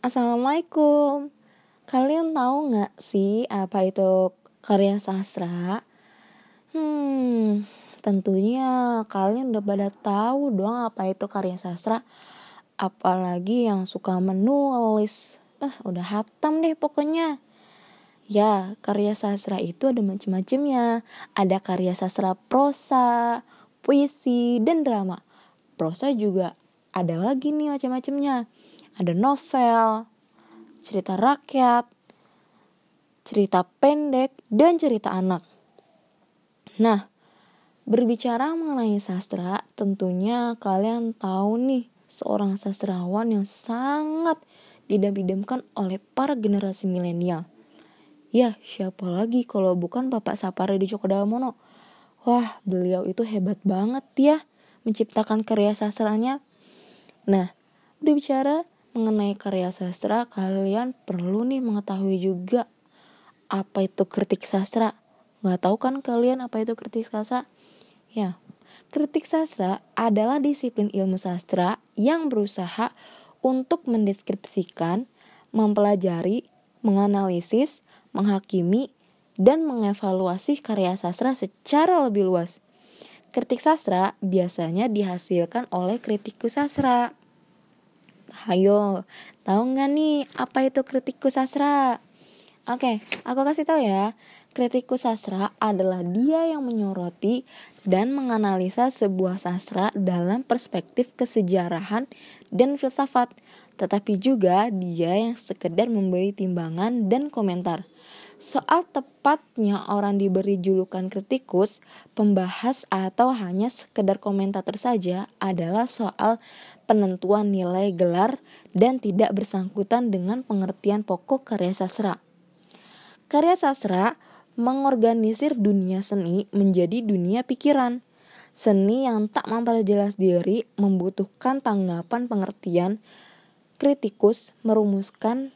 Assalamualaikum. Kalian tahu nggak sih apa itu karya sastra? Hmm, tentunya kalian udah pada tahu dong apa itu karya sastra. Apalagi yang suka menulis. Eh, udah hatam deh pokoknya. Ya, karya sastra itu ada macam-macamnya. Ada karya sastra prosa, puisi, dan drama. Prosa juga ada lagi nih macam-macamnya ada novel, cerita rakyat, cerita pendek, dan cerita anak. Nah, berbicara mengenai sastra, tentunya kalian tahu nih seorang sastrawan yang sangat didam-idamkan oleh para generasi milenial. Ya, siapa lagi kalau bukan Bapak Sapari di Cokodamono? Wah, beliau itu hebat banget ya menciptakan karya sastranya. Nah, berbicara mengenai karya sastra, kalian perlu nih mengetahui juga apa itu kritik sastra. Nggak tahu kan kalian apa itu kritik sastra? Ya, kritik sastra adalah disiplin ilmu sastra yang berusaha untuk mendeskripsikan, mempelajari, menganalisis, menghakimi, dan mengevaluasi karya sastra secara lebih luas. Kritik sastra biasanya dihasilkan oleh kritikus sastra. Hayo, tahu nggak nih apa itu kritikus sastra? Oke, aku kasih tahu ya. Kritikus sastra adalah dia yang menyoroti dan menganalisa sebuah sastra dalam perspektif kesejarahan dan filsafat, tetapi juga dia yang sekedar memberi timbangan dan komentar. Soal tepatnya orang diberi julukan kritikus, pembahas atau hanya sekedar komentator saja adalah soal penentuan nilai gelar dan tidak bersangkutan dengan pengertian pokok karya sastra. Karya sastra mengorganisir dunia seni menjadi dunia pikiran. Seni yang tak memperjelas diri membutuhkan tanggapan pengertian kritikus merumuskan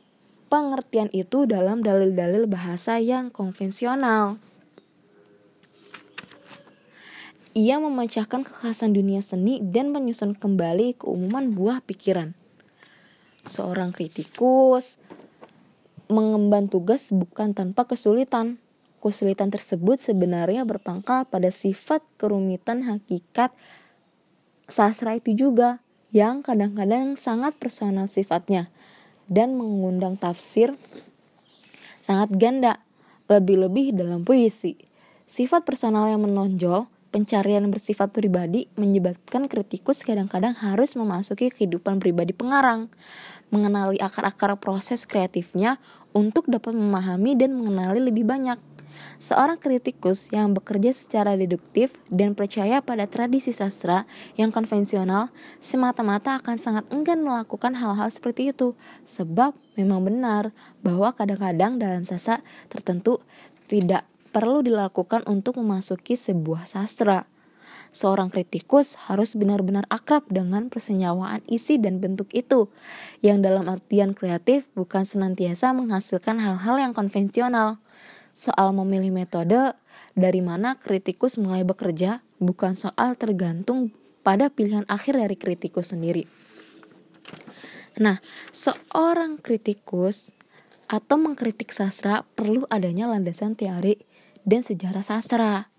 pengertian itu dalam dalil-dalil bahasa yang konvensional. Ia memecahkan kekhasan dunia seni dan menyusun kembali keumuman buah pikiran. Seorang kritikus mengemban tugas bukan tanpa kesulitan. Kesulitan tersebut sebenarnya berpangkal pada sifat kerumitan hakikat sastra itu juga, yang kadang-kadang sangat personal sifatnya dan mengundang tafsir sangat ganda, lebih-lebih dalam puisi. Sifat personal yang menonjol, pencarian bersifat pribadi menyebabkan kritikus kadang-kadang harus memasuki kehidupan pribadi pengarang, mengenali akar-akar proses kreatifnya untuk dapat memahami dan mengenali lebih banyak. Seorang kritikus yang bekerja secara deduktif dan percaya pada tradisi sastra yang konvensional semata-mata akan sangat enggan melakukan hal-hal seperti itu sebab memang benar bahwa kadang-kadang dalam sastra tertentu tidak perlu dilakukan untuk memasuki sebuah sastra. Seorang kritikus harus benar-benar akrab dengan persenyawaan isi dan bentuk itu, yang dalam artian kreatif bukan senantiasa menghasilkan hal-hal yang konvensional. Soal memilih metode dari mana kritikus mulai bekerja bukan soal tergantung pada pilihan akhir dari kritikus sendiri. Nah, seorang kritikus atau mengkritik sastra perlu adanya landasan teori dan sejarah sastra.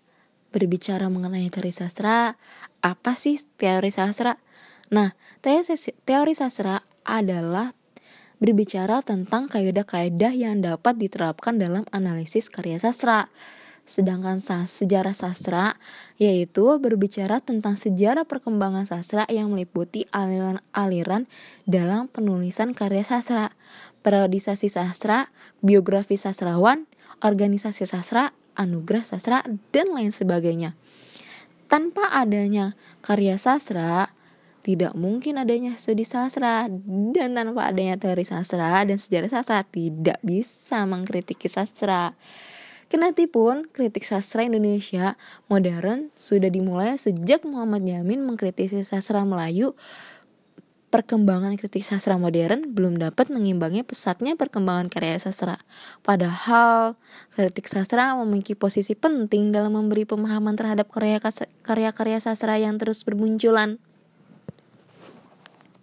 Berbicara mengenai teori sastra, apa sih teori sastra? Nah, teori sastra adalah berbicara tentang kaidah-kaidah yang dapat diterapkan dalam analisis karya sastra. Sedangkan sejarah sastra yaitu berbicara tentang sejarah perkembangan sastra yang meliputi aliran-aliran dalam penulisan karya sastra, periodisasi sastra, biografi sastrawan, organisasi sastra, anugerah sastra, dan lain sebagainya. Tanpa adanya karya sastra, tidak mungkin adanya studi sastra dan tanpa adanya teori sastra dan sejarah sastra tidak bisa mengkritiki sastra. Kenati pun kritik sastra Indonesia modern sudah dimulai sejak Muhammad Yamin mengkritisi sastra Melayu perkembangan kritik sastra modern belum dapat mengimbangi pesatnya perkembangan karya sastra. Padahal, kritik sastra memiliki posisi penting dalam memberi pemahaman terhadap karya-karya sastra yang terus bermunculan.